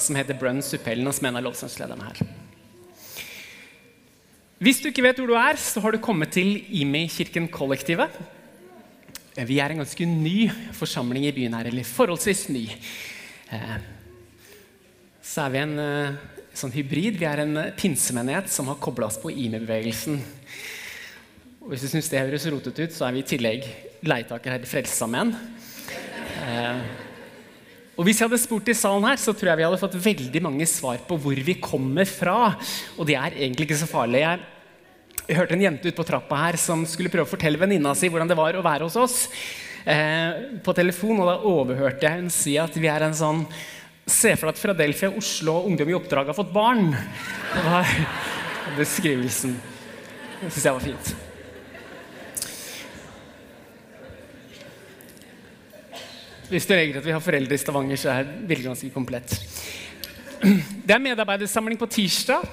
som heter Brønn Suppellen, og som er en av lovsangslederne her. Hvis du ikke vet hvor du er, så har du kommet til Imi-kirken Kollektivet. Vi er en ganske ny forsamling i byen her, eller forholdsvis ny. Eh, så er vi en eh, sånn hybrid. Vi er en pinsemenighet som har kobla oss på IMI-bevegelsen. Og Hvis du syns det høres rotete ut, så er vi i tillegg leietaker her i Frelsesarmeen. Eh, og hvis jeg hadde spurt i salen her, så tror jeg vi hadde fått veldig mange svar på hvor vi kommer fra. Og det er egentlig ikke så farlig. Jeg, hørte en jente ute på trappa her som skulle prøve å fortelle venninna si hvordan det var å være hos oss. Eh, på telefon, og Da overhørte jeg hun si at vi er en sånn Se for deg at Fradelfia, Oslo og Ungdom i oppdrag har fått barn. Det var beskrivelsen. Det syns jeg var fint. Hvis du legger at vi har foreldre i Stavanger, så er bildet ganske komplett. Det er medarbeidersamling på tirsdag.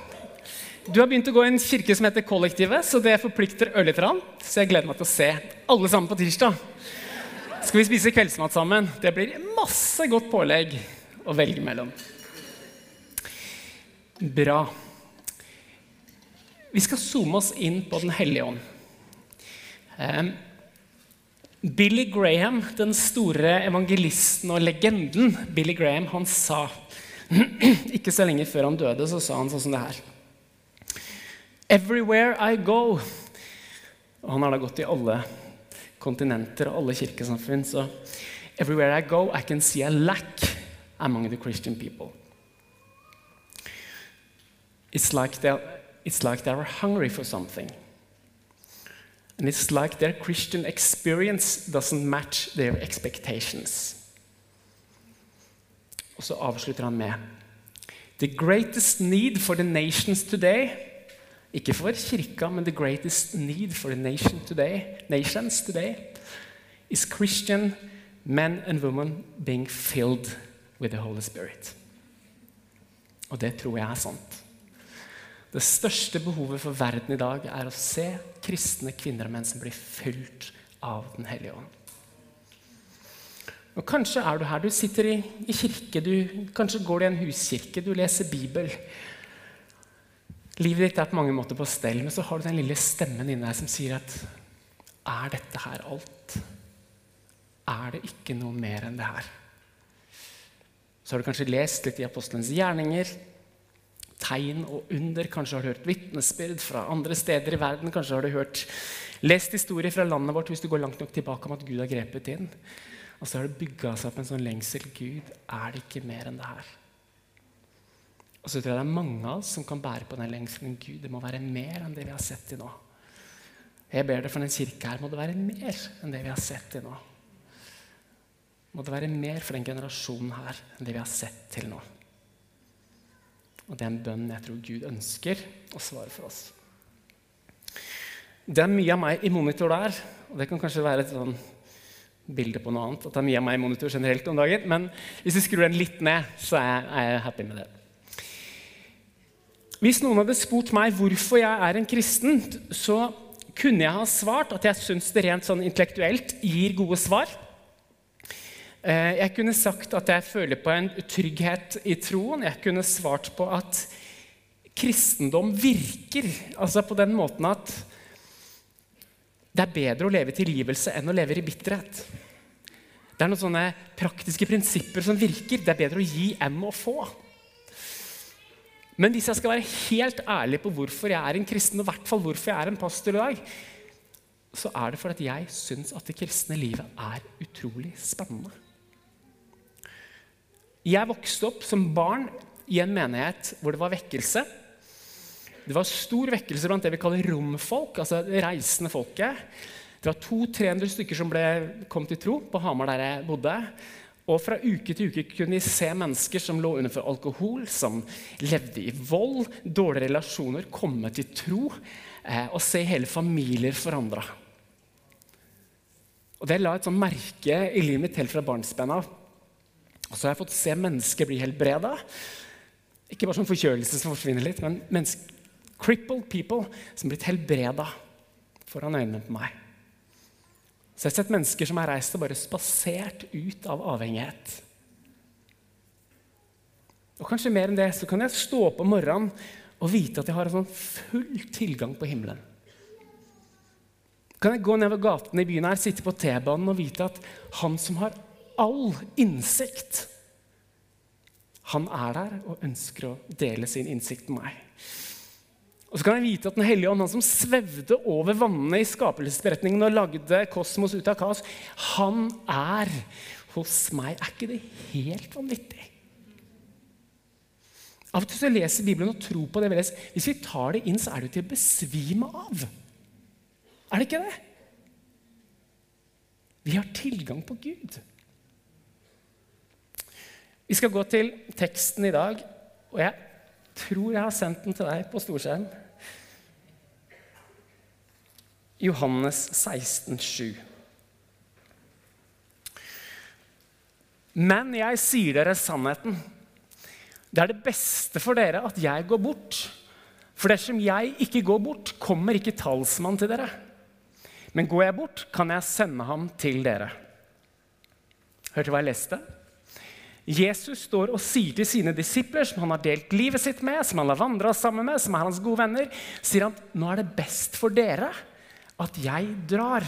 Du har begynt å gå i en kirke som heter Kollektivet, så det forplikter ørlite grann. Så jeg gleder meg til å se alle sammen på tirsdag. Skal vi spise kveldsmat sammen? Det blir masse godt pålegg å velge mellom. Bra. Vi skal zoome oss inn på Den hellige ånd. Um, Billy Graham, den store evangelisten og legenden, Billy Graham, han sa Ikke så lenge før han døde, så sa han sånn som det her. Everywhere I go Og han har da gått i alle kontinenter og alle kirkesamfunn. Så everywhere I go, I can see a lack among the Christian people. It's like they it's like they were hungry for something. And it's like their Christian experience doesn't match their expectations. Og så avslutter han med The greatest need for the nations today Ikke for kirka, men the greatest need for the nation today, nations today is Christian men and women being filled with the Holy Spirit. Og det tror jeg er sant. Det største behovet for verden i dag er å se kristne kvinner og menn som blir fylt av Den hellige ånd. Og Kanskje er du her, du sitter i, i kirke, du, kanskje går du i en huskirke, du leser Bibel. Livet ditt er på mange måter på stell, men så har du den lille stemmen inni deg som sier at Er dette her alt? Er det ikke noe mer enn det her? Så har du kanskje lest litt i apostelens gjerninger, tegn og under. Kanskje har du hørt vitnesbyrd fra andre steder i verden. Kanskje har du hørt, lest historier fra landet vårt hvis du går langt nok tilbake om at Gud har grepet inn. Og så har det bygga seg opp en sånn lengsel. Gud, er det ikke mer enn det her? Og så tror jeg det er mange av oss som kan bære på den lengselen. Gud, det må være mer enn det vi har sett til nå. Jeg ber det for den kirke her. Må det være mer enn det vi har sett til nå? Må det være mer for den generasjonen her enn det vi har sett til nå? Og det er en bønn jeg tror Gud ønsker å svare for oss. Det er mye av meg i monitor der, og det kan kanskje være et sånn bilde på noe annet. at det er mye av meg i monitor generelt om dagen, Men hvis du skrur den litt ned, så er jeg, happy med det. Hvis noen hadde spurt meg hvorfor jeg er en kristen, så kunne jeg ha svart at jeg syns det rent sånn intellektuelt gir gode svar. Eh, jeg kunne sagt at jeg føler på en trygghet i troen. Jeg kunne svart på at kristendom virker. Altså på den måten at det er bedre å leve i tilgivelse enn å leve i bitterhet. Det er noen sånne praktiske prinsipper som virker. Det er bedre å gi enn å få. Men hvis jeg skal være helt ærlig på hvorfor jeg er en kristen, og i hvert fall hvorfor jeg er en pastor i dag, så er det fordi jeg syns at det kristne livet er utrolig spennende. Jeg vokste opp som barn i en menighet hvor det var vekkelse. Det var stor vekkelse blant det vi kaller romfolk, altså det reisende folket. Det var 200-300 stykker som ble, kom til tro på Hamar, der jeg bodde. Og fra uke til uke kunne vi se mennesker som lå under for alkohol, som levde i vold, dårlige relasjoner, komme til tro. Eh, og se hele familier forandra. Og Det la et sånt merke i livet mitt helt fra barnsben av. Og så har jeg fått se mennesker bli helbreda. Ikke bare sånn forkjølelse som forsvinner litt, men mennesker, crippled people som er blitt helbreda foran øynene på meg. Så jeg har sett mennesker som har reist og bare spasert ut av avhengighet. Og kanskje mer enn det, så kan jeg stå opp om morgenen og vite at jeg har en sånn full tilgang på himmelen. Kan jeg gå nedover gaten i byen her, sitte på T-banen og vite at han som har all innsikt, han er der og ønsker å dele sin innsikt med meg. Og så kan jeg vite at Den hellige ånd, han som svevde over vannene i skapelsesberetningen og lagde kosmos ut av kaos, han er hos meg. Er ikke det helt vanvittig? Av og til så leser Bibelen og tror på det vi leser. Hvis vi tar det inn, så er det jo til å besvime av. Er det ikke det? Vi har tilgang på Gud. Vi skal gå til teksten i dag, og jeg tror jeg har sendt den til deg på storskjerm. Johannes 16, 7. Men jeg sier dere sannheten. Det er det beste for dere at jeg går bort. For dersom jeg ikke går bort, kommer ikke talsmann til dere. Men går jeg bort, kan jeg sende ham til dere. Hørte du hva jeg leste? Jesus står og sier til sine disipler, som han har delt livet sitt med, som han har vandra sammen med, som er hans gode venner, sier han nå er det best for dere at jeg drar.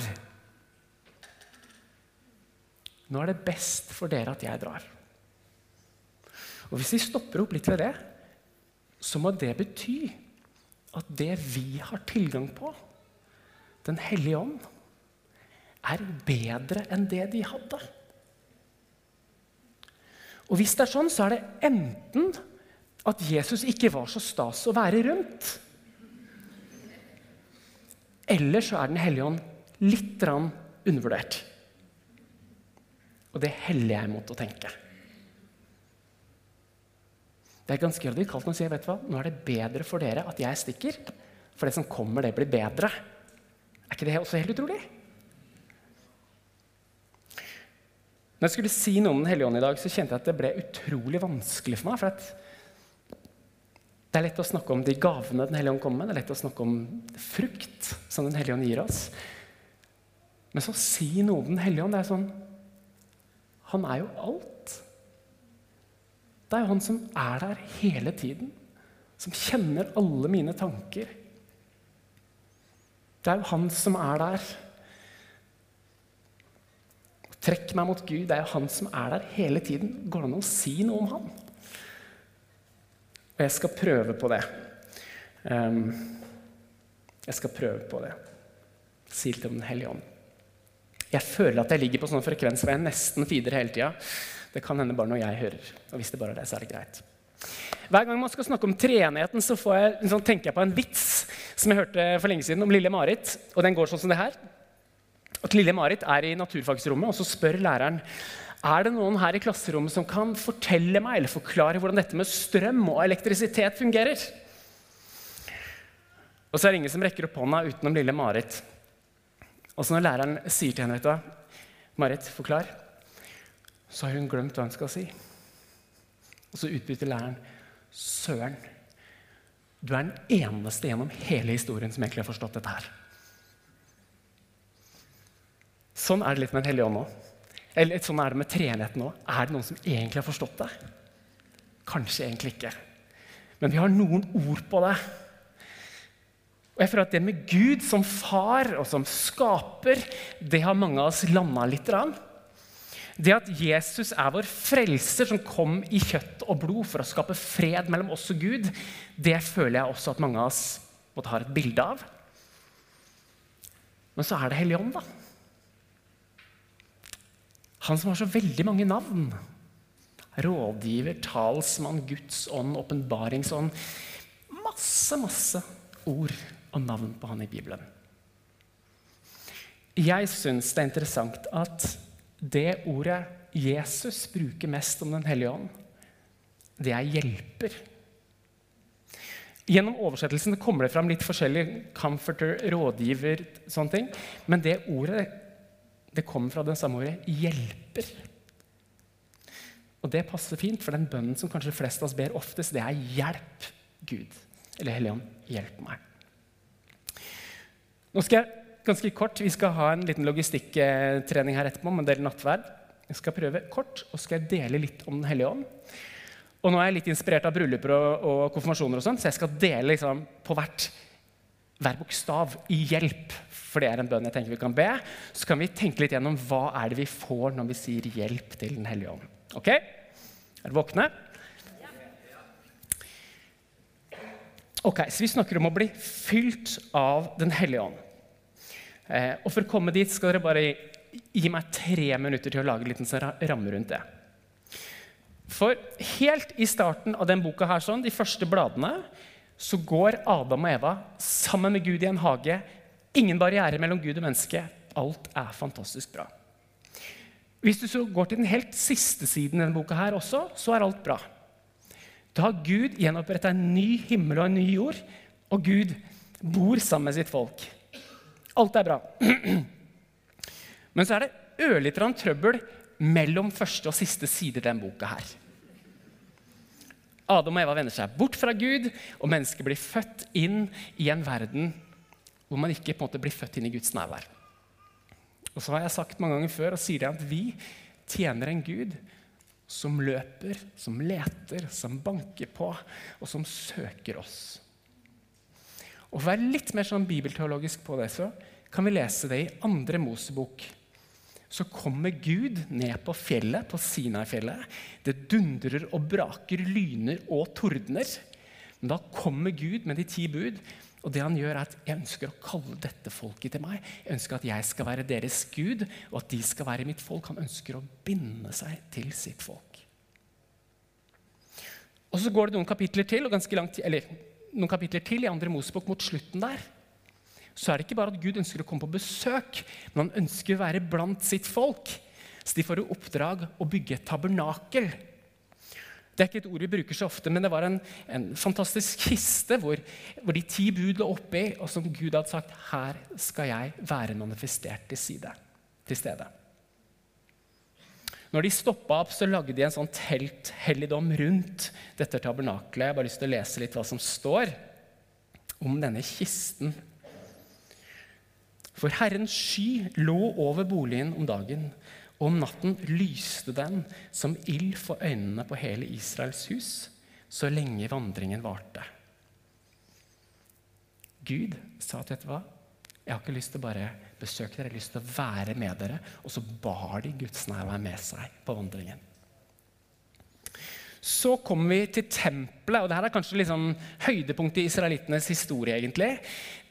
Nå er det best for dere at jeg drar. Og Hvis vi stopper opp litt ved det, så må det bety at det vi har tilgang på, Den hellige ånd, er bedre enn det de hadde. Og hvis det er sånn, så er det enten at Jesus ikke var så stas å være rundt, eller så er Den hellige ånd litt undervurdert. Og det heller jeg mot å tenke. Det er ganske radikalt han sier vet du hva, nå er det bedre for dere at jeg stikker, for det som kommer, det blir bedre. Er ikke det også helt utrolig? Når jeg skulle si noe om Den hellige ånd i dag, så kjente jeg at det ble utrolig vanskelig for meg. for Det er lett å snakke om de gavene Den hellige ånd kommer med. Det er lett å snakke om frukt som Den hellige ånd gir oss. Men så si noe om Den hellige ånd, det er sånn Han er jo alt. Det er jo han som er der hele tiden. Som kjenner alle mine tanker. Det er jo han som er der. Trekk meg mot Gud. Det er jo han som er der hele tiden. Går det an å si noe om han? Og jeg skal prøve på det. Um, jeg skal prøve på det. Si litt om Den hellige ånd. Jeg føler at jeg ligger på sånn frekvens hvor jeg nesten feeder hele tida. Det kan hende bare når jeg hører. Og hvis det bare er det, så er det greit. Hver gang man skal snakke om treenigheten, så jeg, liksom, tenker jeg på en vits som jeg hørte for lenge siden om lille Marit. Og den går sånn som det her. At lille Marit er i naturfagsrommet, og så spør læreren er det noen her i klasserommet som kan fortelle meg eller forklare hvordan dette med strøm og elektrisitet fungerer. Og så er det ingen som rekker opp hånda utenom lille Marit. Og så når læreren sier til henne vet du, Marit, forklar, så har hun glemt hva hun skal si. Og så utbytter læreren Søren, du er den eneste gjennom hele historien som egentlig har forstått dette her. Sånn er det litt med Den hellige ånd nå. Eller sånn er det med treenigheten nå. Er det noen som egentlig har forstått det? Kanskje egentlig ikke. Men vi har noen ord på det. Og jeg føler at det med Gud som far og som skaper, det har mange av oss landa litt. Rann. Det at Jesus er vår frelser som kom i kjøtt og blod for å skape fred mellom oss og Gud, det føler jeg også at mange av oss måtte ha et bilde av. Men så er det Hellig Ånd, da. Han som har så veldig mange navn. Rådgiver, talsmann, Guds ånd, åpenbaringsånd. Masse, masse ord og navn på han i Bibelen. Jeg syns det er interessant at det ordet Jesus bruker mest om Den hellige ånd, det er 'hjelper'. Gjennom oversettelsen kommer det fram litt forskjellig 'comforter', 'rådgiver', sånne ting. Men det ordet det kommer fra det samme ordet 'hjelper'. Og det passer fint, for den bønnen som kanskje flest av oss ber oftest, det er 'hjelp, Gud'. Eller Hellige Ånd, hjelp meg. Nå skal jeg ganske kort. Vi skal ha en liten logistikktrening her etterpå med en del nattverd. Jeg skal prøve kort, og skal jeg dele litt om Den hellige ånd. Og nå er jeg litt inspirert av brylluper og, og konfirmasjoner, og sånt, så jeg skal dele liksom, på hvert, hver bokstav i hjelp. For det er en bønn jeg tenker vi kan be. Så kan vi tenke litt gjennom hva er det vi får når vi sier 'hjelp til Den hellige ånd'. Ok? Er dere våkne? Ok, Så vi snakker om å bli fylt av Den hellige ånd. Eh, og For å komme dit skal dere bare gi meg tre minutter til å lage en liten ramme rundt det. For helt i starten av den boka her, sånn, de første bladene, så går Adam og Eva sammen med Gud i en hage. Ingen barriere mellom Gud og menneske. Alt er fantastisk bra. Hvis du så går til den helt siste siden i denne boka her også, så er alt bra. Da har Gud gjenoppretta en ny himmel og en ny jord, og Gud bor sammen med sitt folk. Alt er bra. Men så er det ørlite grann trøbbel mellom første og siste side i denne boka her. Adam og Eva vender seg bort fra Gud, og mennesket blir født inn i en verden hvor man ikke på en måte blir født inn i Guds nærvær. Og så har jeg sagt mange ganger før og sier det at vi tjener en Gud som løper, som leter, som banker på, og som søker oss. Og For å være litt mer sånn bibelteologisk på det, så kan vi lese det i andre Mosebok så kommer Gud ned på fjellet, på Sinai-fjellet. Det dundrer og braker, lyner og tordner. Men da kommer Gud med de ti bud. Og det han gjør er at Jeg ønsker å kalle dette folket til meg. Jeg ønsker at jeg skal være deres Gud, og at de skal være mitt folk. Han ønsker å binde seg til sitt folk. Og Så går det noen kapitler til, og ganske langt, eller noen kapitler til i andre Mosebok mot slutten der så er det ikke bare at Gud ønsker å komme på besøk, men han ønsker å være blant sitt folk. Så de får i oppdrag å bygge et tabernakel. Det er ikke et ord vi bruker så ofte, men det var en, en fantastisk kiste hvor, hvor, de ti bud lå oppi, og som Gud hadde sagt her skal jeg være manifestert til, side, til stede. Når de stoppa opp, så lagde de en sånn telthelligdom rundt dette tabernakelet. Jeg har bare lyst til å lese litt hva som står om denne kisten for Herrens sky lå over boligen om dagen, og om natten lyste den som ild for øynene på hele Israels hus, så lenge vandringen varte. Gud sa til dette hva? Jeg har ikke lyst til å bare besøke dere, jeg har lyst til å være med dere. Og så bar de Guds nærvær med seg på vandringen. Så kommer vi til tempelet, og dette er kanskje liksom høydepunktet i israelittenes historie. egentlig.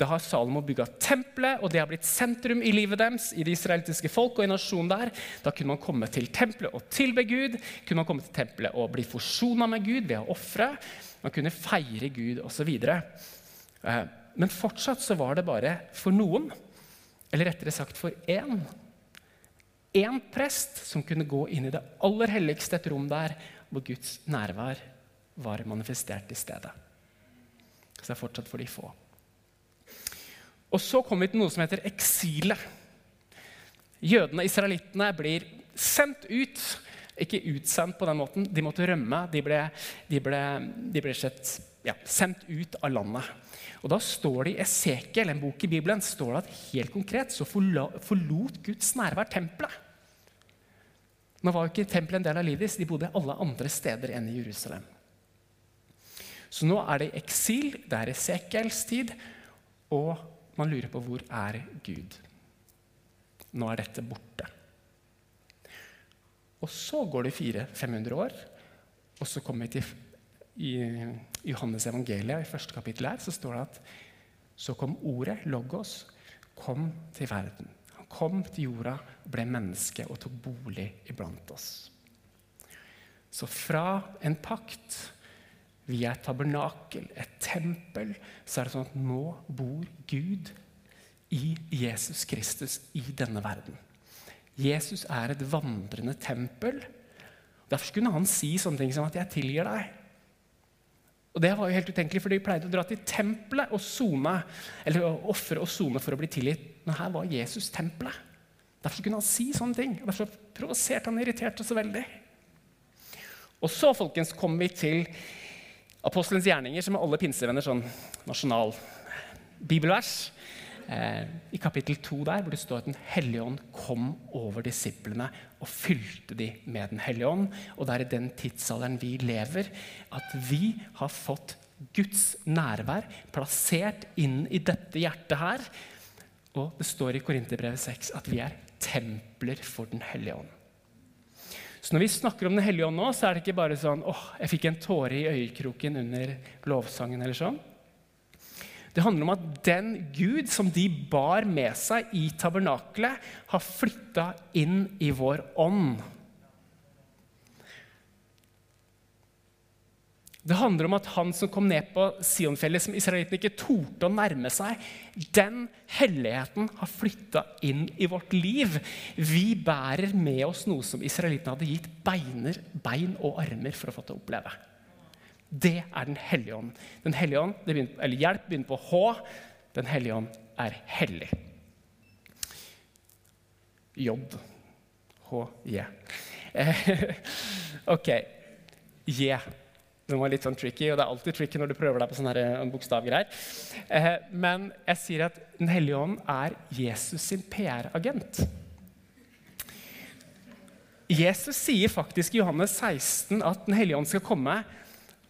Da har Salomo bygga tempelet, og det har blitt sentrum i livet deres. i det israelitiske folk og i nasjonen der. Da kunne man komme til tempelet og tilbe Gud. Kunne man komme til tempelet og bli forsona med Gud ved å ofre. Man kunne feire Gud osv. Eh, men fortsatt så var det bare for noen, eller rettere sagt for én, én prest som kunne gå inn i det aller helligste et rom der hvor Guds nærvær var manifestert i stedet. Så det er fortsatt for de få. Og Så kommer vi til noe som heter eksilet. Jødene, og israelittene, blir sendt ut. Ikke utsendt på den måten, de måtte rømme. De ble, de ble, de ble sett, ja, sendt ut av landet. Og Da står det i Esekiel, en bok i Bibelen, står det at helt konkret så forlot Guds nærvær tempelet. Nå var jo ikke tempelet en del av livet deres, de bodde alle andre steder enn i Jerusalem. Så nå er det eksil, det er Esekiels tid, og man lurer på hvor er Gud? Nå er dette borte. Og så går det 400-500 år, og så kommer vi til i Johannes evangeliet, i første kapittel her, så står det at så kom ordet, logos, kom til verden kom til jorda, ble menneske og tok bolig iblant oss. Så fra en pakt via et tabernakel, et tempel, så er det sånn at nå bor Gud i Jesus Kristus i denne verden. Jesus er et vandrende tempel. Derfor kunne han si sånne ting som at 'jeg tilgir deg'. Og Det var jo helt utenkelig, for de pleide å dra til tempelet og sone, eller ofre og sone for å bli tilgitt. Men her var Jesus tempelet. Derfor kunne han si sånne ting. og Derfor provoserte han og irriterte så veldig. Og så folkens, kommer vi til apostelens gjerninger, som er alle pinsevenner sånn nasjonal bibelvers. eh, i kapittel 2 der, hvor det står at Den hellige ånd kom over disiplene og fylte de med Den hellige ånd. Og det er i den tidsalderen vi lever, at vi har fått Guds nærvær plassert inn i dette hjertet her. Og det står i Korinterbrevet 6 at vi er templer for Den hellige ånd. Så når vi snakker om Den hellige ånd nå, så er det ikke bare sånn åh, jeg fikk en tåre i øyekroken under lovsangen. eller sånn. Det handler om at den Gud som de bar med seg i tabernakelet, har flytta inn i vår ånd. Det handler om at han som kom ned på Sionfjellet, som israelittene ikke torde å nærme seg, den helligheten har flytta inn i vårt liv. Vi bærer med oss noe som israelittene hadde gitt beiner, bein og armer for å få til å oppleve. Det er Den hellige ånd. Den hellige ånd, begynner, eller Hjelp begynner på H. Den hellige ånd er hellig. J. H-J. ok. J. Den var litt sånn tricky, og det er alltid tricky når du prøver deg på sånne eh, bokstavgreier. Eh, men jeg sier at Den hellige ånd er Jesus sin PR-agent. Jesus sier faktisk i Johannes 16 at Den hellige ånd skal komme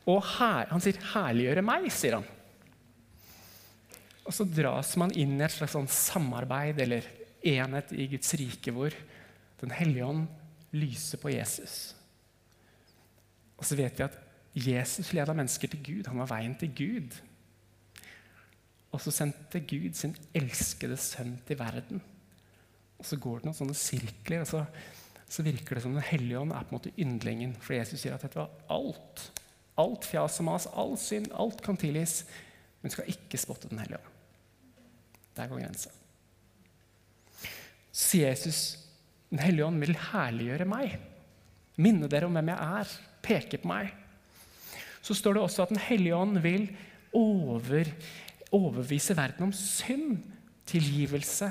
og her, Han sier 'herliggjøre meg', sier han. Og så dras man inn i et slags sånn samarbeid eller enhet i Guds rike hvor Den hellige ånd lyser på Jesus. Og så vet vi at Jesus leda mennesker til Gud. Han var veien til Gud. Og så sendte Gud sin elskede sønn til verden. Og så går det noen sånne sirkler, og så, så virker det som Den hellige ånd er på en måte yndlingen. For Jesus sier at dette var alt. Alt fjas og mas, all synd, alt kan tilgis. Men skal ikke spotte Den hellige ånd. Der går grensa. Så sier Jesus Den hellige ånd vil herliggjøre meg. Minne dere om hvem jeg er. Peke på meg så står det også at Den hellige ånd vil over, overbevise verden om synd, tilgivelse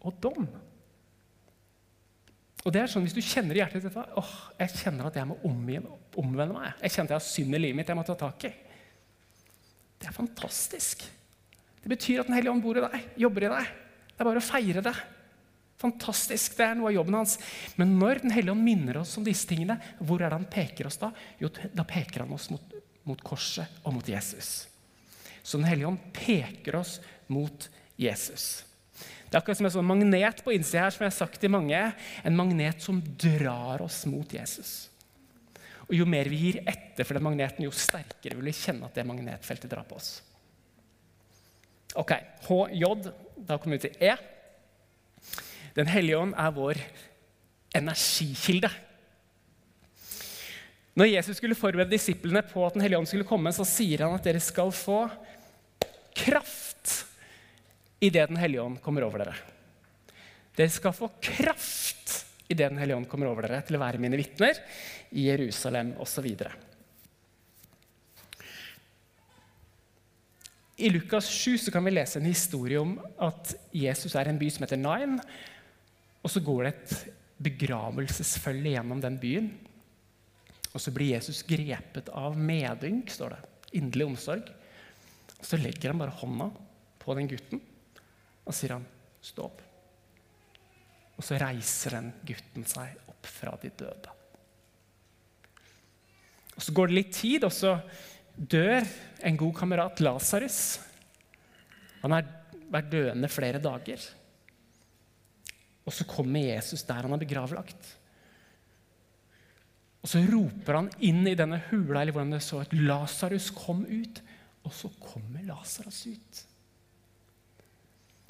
og dom. Og det er sånn, Hvis du kjenner i hjertet ditt åh, jeg kjenner at jeg må omvende meg, jeg kjenner at jeg har synd i livet mitt jeg må ta tak i Det er fantastisk. Det betyr at Den hellige ånd bor i deg, jobber i deg. Det er bare å feire det. Fantastisk. Det er noe av jobben hans. Men når Den hellige ånd minner oss om disse tingene, hvor er det han peker oss da? Jo, da peker han oss mot mot korset og mot Jesus. Så Den hellige ånd peker oss mot Jesus. Det er akkurat som en sånn magnet på innsida her, som jeg har sagt til mange. En magnet som drar oss mot Jesus. Og Jo mer vi gir etter for den magneten, jo sterkere vil vi kjenne at det magnetfeltet drar på oss. Ok, HJ. Da kommer vi til E. Den hellige ånd er vår energikilde. Når Jesus skulle forberede disiplene på at Den hellige ånd skulle komme, så sier han at dere skal få kraft idet Den hellige ånd kommer over dere. Dere skal få kraft idet Den hellige ånd kommer over dere, til å være mine vitner i Jerusalem osv. I Lukas 7 så kan vi lese en historie om at Jesus er i en by som heter Nain. Og så går det et begravelsesfølge gjennom den byen. Og så blir Jesus grepet av medynk, står det. Inderlig omsorg. Og så legger han bare hånda på den gutten og sier han, 'Stå opp'. Og så reiser den gutten seg opp fra de døde. Og Så går det litt tid, og så dør en god kamerat, Lasarus. Han har vært døende flere dager. Og så kommer Jesus der han er begravlagt. Og så roper han inn i denne hula eller hvordan det så at Lasarus kom ut. Og så kommer Lasarus ut.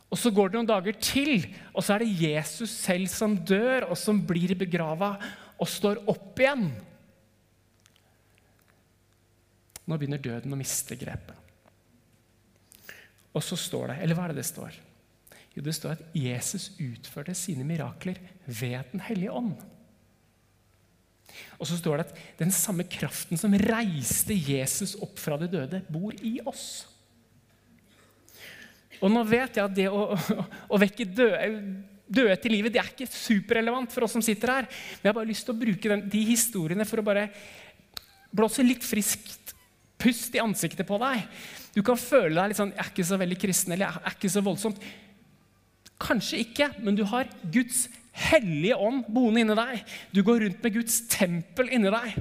Og Så går det noen dager til, og så er det Jesus selv som dør, og som blir begrava og står opp igjen. Nå begynner døden å miste grepet. Og så står det Eller hva er det det står? Jo, det står at Jesus utførte sine mirakler ved Den hellige ånd. Og så står det at den samme kraften som reiste Jesus opp fra de døde, bor i oss. Og nå vet jeg at det å, å, vekke døde, døde, til livet det er ikke superrelevant for oss som sitter her. Men jeg har bare lyst til å bruke den, de historiene for å bare blåse litt friskt pust i ansiktet på deg. Du kan føle deg litt sånn Jeg er ikke så veldig kristen, eller jeg er ikke så voldsomt. Kanskje ikke, men du har Guds hellige ånd boende inni deg. Du går rundt med Guds tempel inni deg.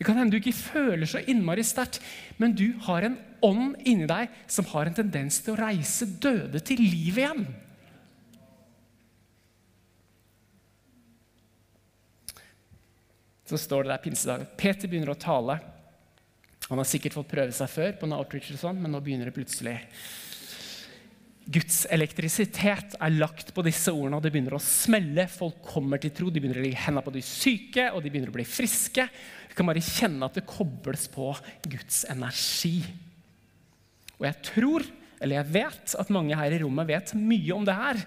Det kan hende du ikke føler så innmari sterkt, men du har en ånd inni deg som har en tendens til å reise døde til liv igjen. Så står det der pinsedag. Peter begynner å tale. Han har sikkert fått prøve seg før, på en outreach og sånn, men nå begynner det plutselig. Guds elektrisitet er lagt på disse ordene, og det begynner å smelle. Folk kommer til tro, de begynner å legge hendene på de syke, og de begynner å bli friske. Vi kan bare kjenne at det kobles på Guds energi. Og jeg tror, eller jeg vet, at mange her i rommet vet mye om det her.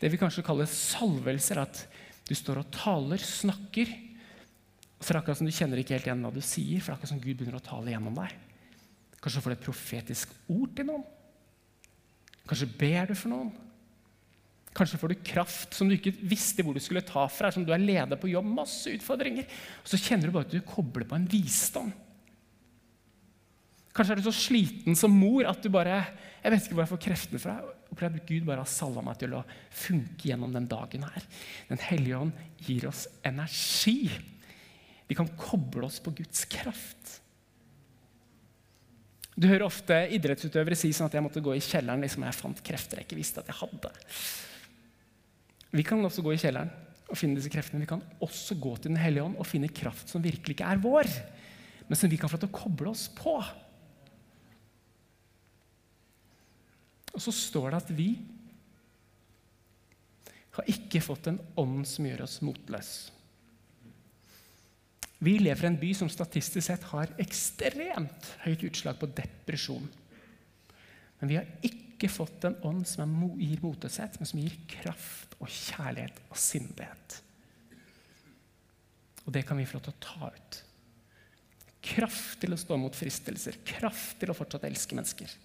Det vi kanskje kaller salvelser. At du står og taler, snakker. Og så er akkurat som du kjenner ikke helt igjen hva du sier, for det er akkurat som Gud begynner å tale gjennom deg. Kanskje får du et profetisk ord til noen. Kanskje ber du for noen. Kanskje får du kraft som du ikke visste hvor du skulle ta fra. Som du er leder på jobb, masse utfordringer. Og så kjenner du bare at du kobler på en visdom. Kanskje er du så sliten som mor at du bare Jeg vet ikke hvor jeg får kreftene fra. Og Gud bare har salva meg til å funke gjennom den dagen her. Den hellige ånd gir oss energi. Vi kan koble oss på Guds kraft. Du hører ofte idrettsutøvere si sånn at jeg måtte gå i kjelleren liksom jeg fant krefter jeg ikke visste at jeg hadde. Vi kan også gå i kjelleren og finne disse kreftene. Vi kan også gå til Den hellige ånd og finne kraft som virkelig ikke er vår, men som vi kan få til å koble oss på. Og så står det at vi har ikke fått en ånd som gjør oss motløse. Vi lever i en by som statistisk sett har ekstremt høyt utslag på depresjon. Men vi har ikke fått en ånd som gir motløshet, men som gir kraft og kjærlighet og sindighet. Og det kan vi få lov til å ta ut. Kraft til å stå mot fristelser, kraft til å fortsatt elske mennesker.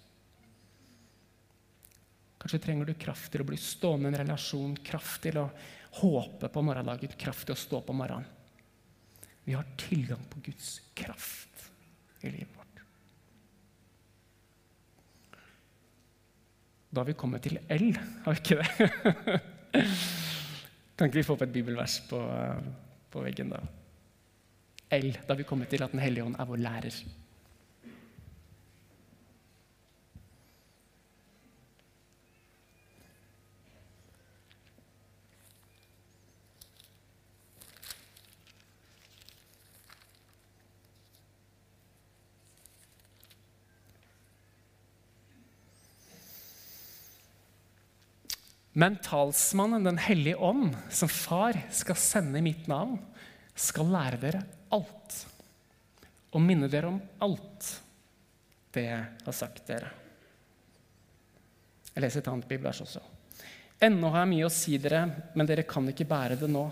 Kanskje trenger du kraft til å bli stående i en relasjon, kraft til å håpe på morgendagen, kraft til å stå på morgenen. Vi har tilgang på Guds kraft i livet vårt. Da har vi kommet til L, har vi ikke det? kan ikke vi få opp et bibelvers på, på veggen, da? L. Da har vi kommet til at Den hellige ånd er vår lærer. Men talsmannen, Den hellige ånd, som far skal sende i mitt navn, skal lære dere alt og minne dere om alt det jeg har sagt dere. Jeg leser et annet bibelvers også. Ennå har jeg mye å si dere, men dere kan ikke bære det nå.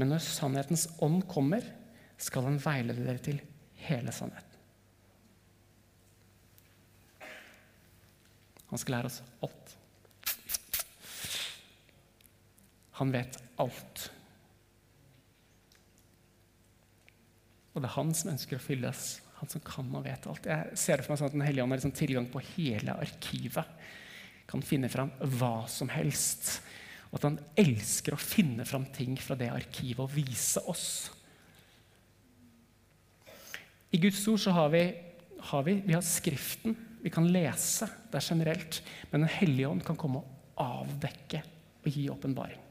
Men når sannhetens ånd kommer, skal han veilede dere til hele sannheten. Han skal lære oss alt. Han vet alt. Og det er han som ønsker å fylle oss. Han som kan og vet alt. Jeg ser det for meg sånn at Den hellige ånd har liksom tilgang på hele arkivet. Kan finne fram hva som helst. Og at han elsker å finne fram ting fra det arkivet og vise oss. I Guds ord så har vi, har vi, vi har Skriften. Vi kan lese. Det er generelt. Men Den hellige ånd kan komme og avdekke og gi åpenbaring.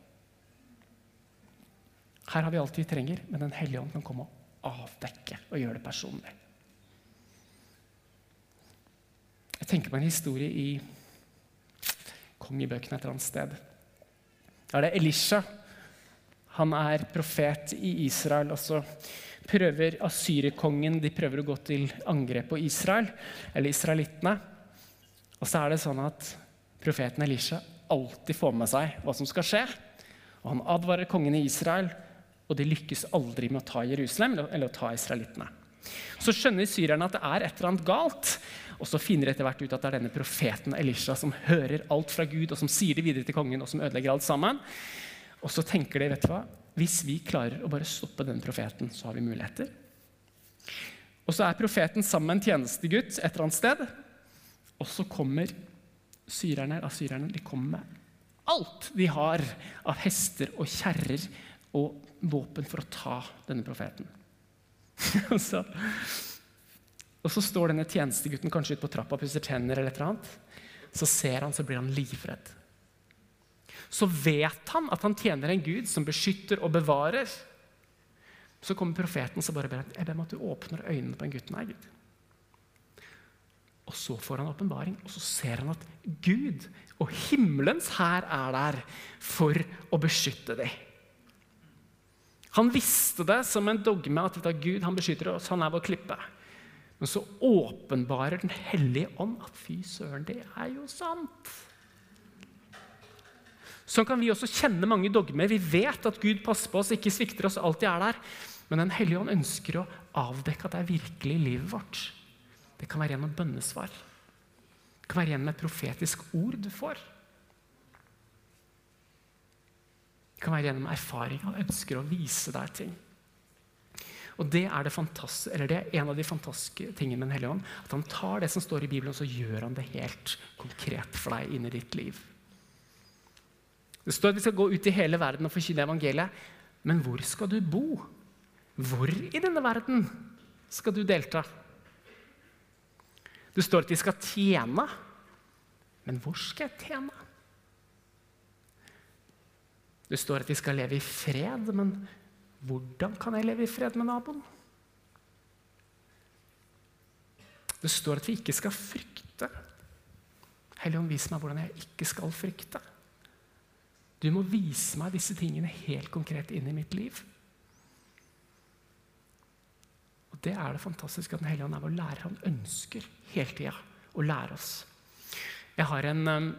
Her har vi alt vi trenger, men Den hellige ånd kan komme og avdekke og gjøre det personlig. Jeg tenker på en historie i kongebøkene et eller annet sted. Da er det Elisha. Han er profet i Israel. og så prøver Asyrerkongen de prøver å gå til angrep på Israel, eller israelittene. Og så er det sånn at profeten Elisha alltid får med seg hva som skal skje. Og han advarer kongen i Israel og de lykkes aldri med å ta Jerusalem eller å ta israelittene. Så skjønner syrerne at det er et eller annet galt. Og så finner de etter hvert ut at det er denne profeten Elisha som hører alt fra Gud, og som sier det videre til kongen, og som ødelegger alt sammen. Og så tenker de, vet du hva, hvis vi klarer å bare stoppe den profeten, så har vi muligheter. Og så er profeten sammen med en tjenestegutt et eller annet sted. Og så kommer syrerne, asyrerne de kommer med alt de har av hester og kjerrer og våpen for å ta denne profeten. og, så, og så står denne tjenestegutten kanskje ute på trappa og pusser tenner. eller et eller annet. Så ser han, så blir han livredd. Så vet han at han tjener en gud som beskytter og bevarer. Så kommer profeten og bare ber jeg ber om at du åpner øynene på den gutten. her, Gud. Og så får han åpenbaring, og så ser han at Gud og himmelens hær er der for å beskytte dem. Han visste det som en dogme at dette Gud han beskytter oss, han er vår klippe. Men så åpenbarer Den hellige ånd at fy søren, det er jo sant. Sånn kan vi også kjenne mange dogmer. Vi vet at Gud passer på oss, ikke svikter oss, alltid er der. Men Den hellige ånd ønsker å avdekke at det er virkelig livet vårt. Det kan være gjennom bønnesvar. Det kan være gjennom et profetisk ord du får. Det kan være gjennom erfaring. Han ønsker å vise deg ting. Og Det er, det det er en av de fantastiske tingene med Den hellige ånd. At han tar det som står i Bibelen, og så gjør han det helt konkret for deg inn i ditt liv. Det står at vi skal gå ut i hele verden og forkynne evangeliet. Men hvor skal du bo? Hvor i denne verden skal du delta? Det står at de skal tjene. Men hvor skal jeg tjene? Det står at vi skal leve i fred, men hvordan kan jeg leve i fred med naboen? Det står at vi ikke skal frykte. Helligånd, vis meg hvordan jeg ikke skal frykte. Du må vise meg disse tingene helt konkret inn i mitt liv. Og Det er det fantastiske at Den hellige ånd er vår lærer. Han ønsker hele tida å lære oss. Jeg har en, um,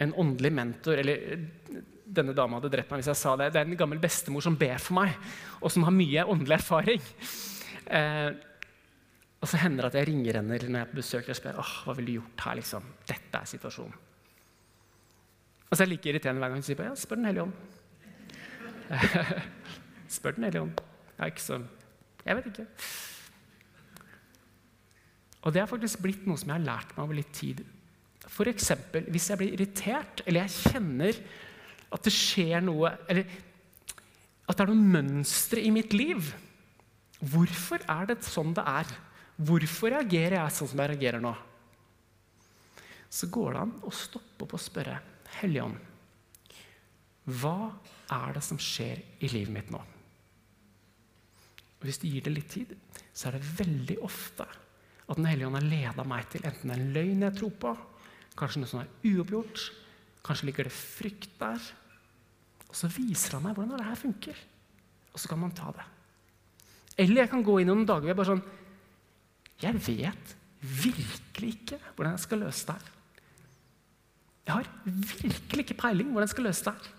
en åndelig mentor eller denne dama hadde drept meg hvis jeg sa det. Det er en gammel bestemor som ber for meg, og som har mye åndelig erfaring. Eh, og så hender det at jeg ringer henne når jeg er på besøk og spør åh, hva ville du gjort her. liksom? Dette er situasjonen. Og så er det like irriterende hver gang hun sier på, ja, spør Den hellige ånd. spør Den hellige ånd. Jeg ikke så Jeg vet ikke. Og det har faktisk blitt noe som jeg har lært meg over litt tid. F.eks. hvis jeg blir irritert, eller jeg kjenner at det skjer noe Eller at det er noen mønstre i mitt liv. Hvorfor er det sånn det er? Hvorfor reagerer jeg sånn som jeg reagerer nå? Så går det an å stoppe opp og spørre Helligånd, hva er det som skjer i livet mitt nå? Hvis du gir det litt tid, så er det veldig ofte at Den hellige ånd har leda meg til enten en løgn jeg tror på, kanskje noe som er uoppgjort, Kanskje ligger det frykt der. Og så viser han meg hvordan det her funker. Og så kan man ta det. Eller jeg kan gå inn noen dager hvor jeg bare sånn Jeg vet virkelig ikke hvordan jeg skal løse det her. Jeg har virkelig ikke peiling hvordan jeg skal løse det her.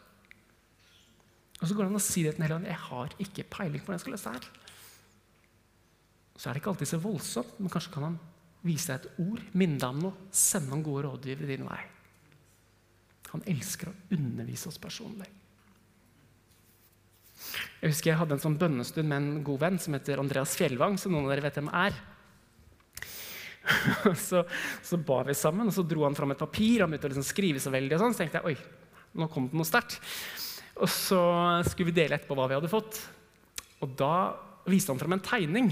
Og så går det an å si det til den hel ånd. Jeg har ikke peiling på hvordan jeg skal løse det her. Så er det ikke alltid så voldsomt, men kanskje kan han vise deg et ord, minne deg om noe, sende noen gode rådgivere din vei. Han elsker å undervise oss personlig. Jeg husker jeg hadde en sånn bønnestund med en god venn som heter Andreas Fjellvang. som noen av dere vet hvem er. så, så ba vi sammen, og så dro han fram et papir. Han begynte å liksom skrive så veldig, og sånn, så tenkte jeg oi, nå kom det noe sterkt. Og så skulle vi dele etterpå hva vi hadde fått. Og da viste han fram en tegning.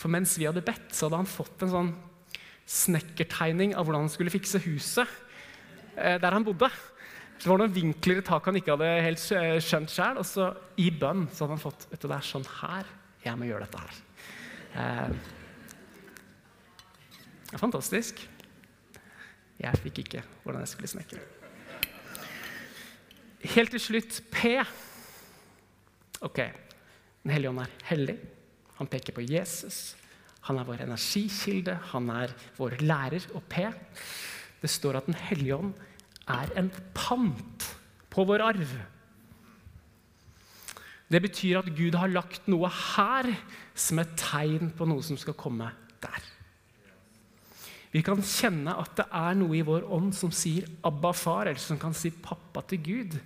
For mens vi hadde bedt, så hadde han fått en sånn snekkertegning av hvordan han skulle fikse huset. Eh, der han bodde. Det var noen vinkler i taket han ikke hadde helt eh, skjønt sjøl. Og så i bønn så hadde han fått vet du, det er sånn her jeg må gjøre dette her. Eh, det er fantastisk. Jeg fikk ikke hvordan jeg skulle snekre. Helt til slutt P. Ok, Den hellige ånd er hellig. Han peker på Jesus. Han er vår energikilde. Han er vår lærer. Og P det står at Den hellige ånd er en pant på vår arv. Det betyr at Gud har lagt noe her som et tegn på noe som skal komme der. Vi kan kjenne at det er noe i vår ånd som sier 'Abba, far', eller som kan si 'pappa' til Gud.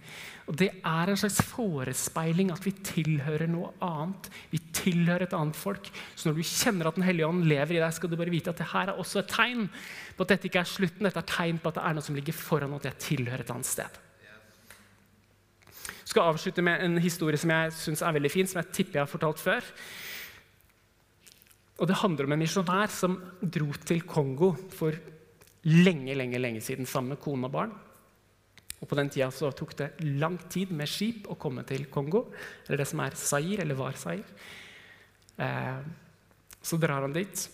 Og Det er en slags forespeiling at vi tilhører noe annet. Vi tilhører et annet folk. Så når du kjenner at Den hellige ånd lever i deg, skal du bare vite at det her er også et tegn på at dette ikke er slutten. Dette er tegn på at det er noe som ligger foran, og at jeg tilhører et annet sted. Jeg skal avslutte med en historie som jeg syns er veldig fin, som jeg tipper jeg har fortalt før. Og Det handler om en misjonær som dro til Kongo for lenge lenge, lenge siden sammen med kone og barn. Og På den tida så tok det lang tid med skip å komme til Kongo, eller det som er Sair, eller var Sair. Eh, så drar han dit.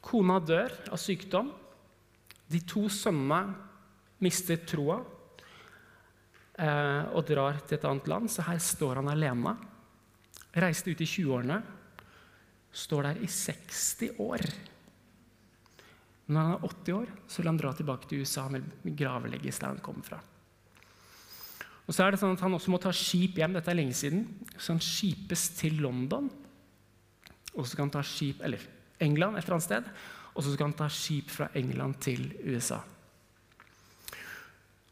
Kona dør av sykdom. De to sønnene mister troa eh, og drar til et annet land, så her står han alene. Reiste ut i 20-årene står der i 60 år. Når han er 80 år, så vil han dra tilbake til USA med gravlegges der han kommer fra. Og så er det sånn at Han også må ta skip hjem. Dette er lenge siden. Så han skipes til London. Og så skal han ta skip, eller England et eller annet sted. Og så skal han ta skip fra England til USA.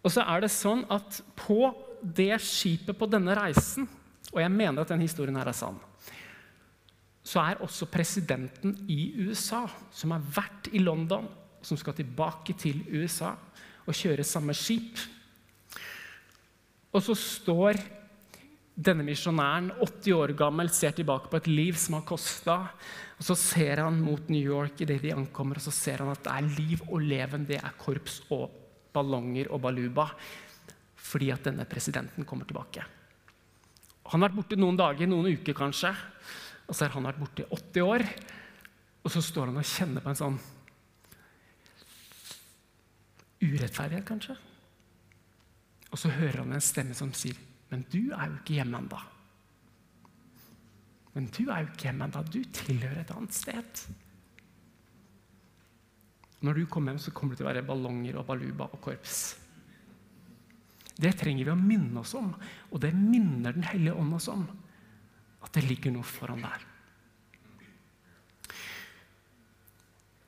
Og så er det sånn at på det skipet på denne reisen Og jeg mener at denne historien her er sann så er også presidenten i USA, som har vært i London, som skal tilbake til USA og kjøre samme skip. Og så står denne misjonæren, 80 år gammel, ser tilbake på et liv som har kosta. Og så ser han mot New York idet de ankommer, og så ser han at det er liv og leven. Det er korps og ballonger og baluba. Fordi at denne presidenten kommer tilbake. Han har vært borte noen dager, noen uker kanskje. Og så har han vært borte i 80 år, og så står han og kjenner på en sånn urettferdighet, kanskje. Og så hører han en stemme som sier, 'Men du er jo ikke hjemme ennå.' 'Men du er jo ikke hjemme ennå. Du tilhører et annet sted.' Når du kommer hjem, så kommer det til å være ballonger og baluba og korps. Det trenger vi å minne oss om, og det minner Den hellige ånd oss om at det ligger noe foran der.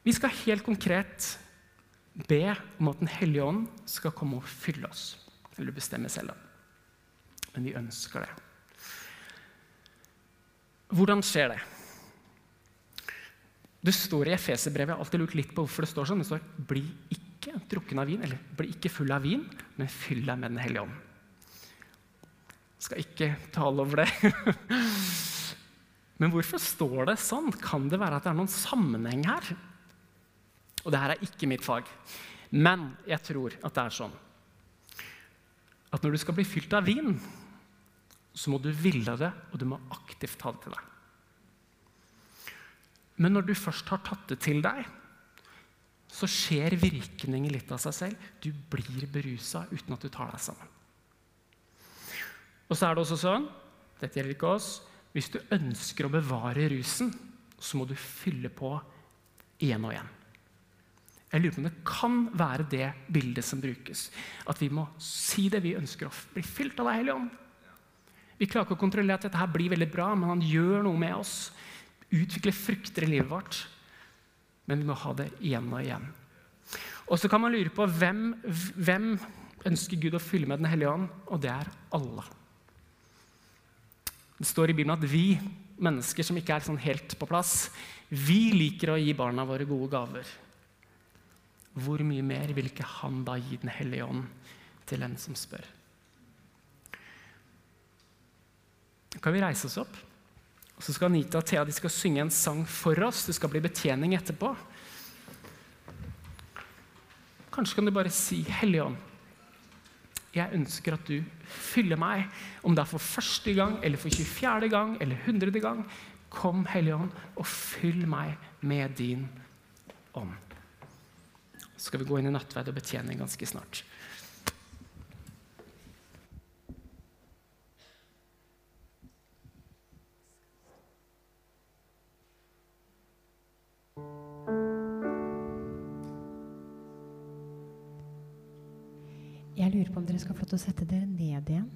Vi skal helt konkret be om at Den hellige ånd skal komme og fylle oss. Eller bestemme selv. Men vi ønsker det. Hvordan skjer det? Det står i Efeserbrevet, jeg har alltid lurt litt på hvorfor det står sånn. Det står 'bli ikke drukken av vin', eller 'bli ikke full av vin', men fyll deg med Den hellige ånd. Skal ikke tale over det. Men hvorfor står det sånn? Kan det være at det er noen sammenheng her? Og det her er ikke mitt fag. Men jeg tror at det er sånn at når du skal bli fylt av vin, så må du ville det, og du må aktivt ta det til deg. Men når du først har tatt det til deg, så skjer virkningen litt av seg selv. Du blir berusa uten at du tar deg sammen. Og så er det også sånn dette gjelder ikke oss, hvis du ønsker å bevare rusen, så må du fylle på igjen og igjen. Jeg lurer på om det kan være det bildet som brukes. At vi må si det vi ønsker å bli fylt av Den hellige ånd. Vi klarer ikke å kontrollere at dette her blir veldig bra, men han gjør noe med oss. Utvikler frukter i livet vårt. Men vi må ha det igjen og igjen. Og så kan man lure på hvem, hvem ønsker Gud å fylle med Den hellige ånd, og det er alle. Det står i Bibelen at vi mennesker som ikke er sånn helt på plass, vi liker å gi barna våre gode gaver. Hvor mye mer vil ikke han da gi Den hellige ånd til en som spør? kan vi reise oss opp. Og Så skal Anita og Thea de skal synge en sang for oss. Det skal bli betjening etterpå. Kanskje kan du bare si, Hellige Ånd, jeg ønsker at du fyller meg, om det er for første gang, eller for 24. gang, eller 100. gang. Kom, Hellige Ånd, og fyll meg med din ånd. Så skal vi gå inn i nattverd og betjening ganske snart. Skal få lov til å sette dere ned igjen.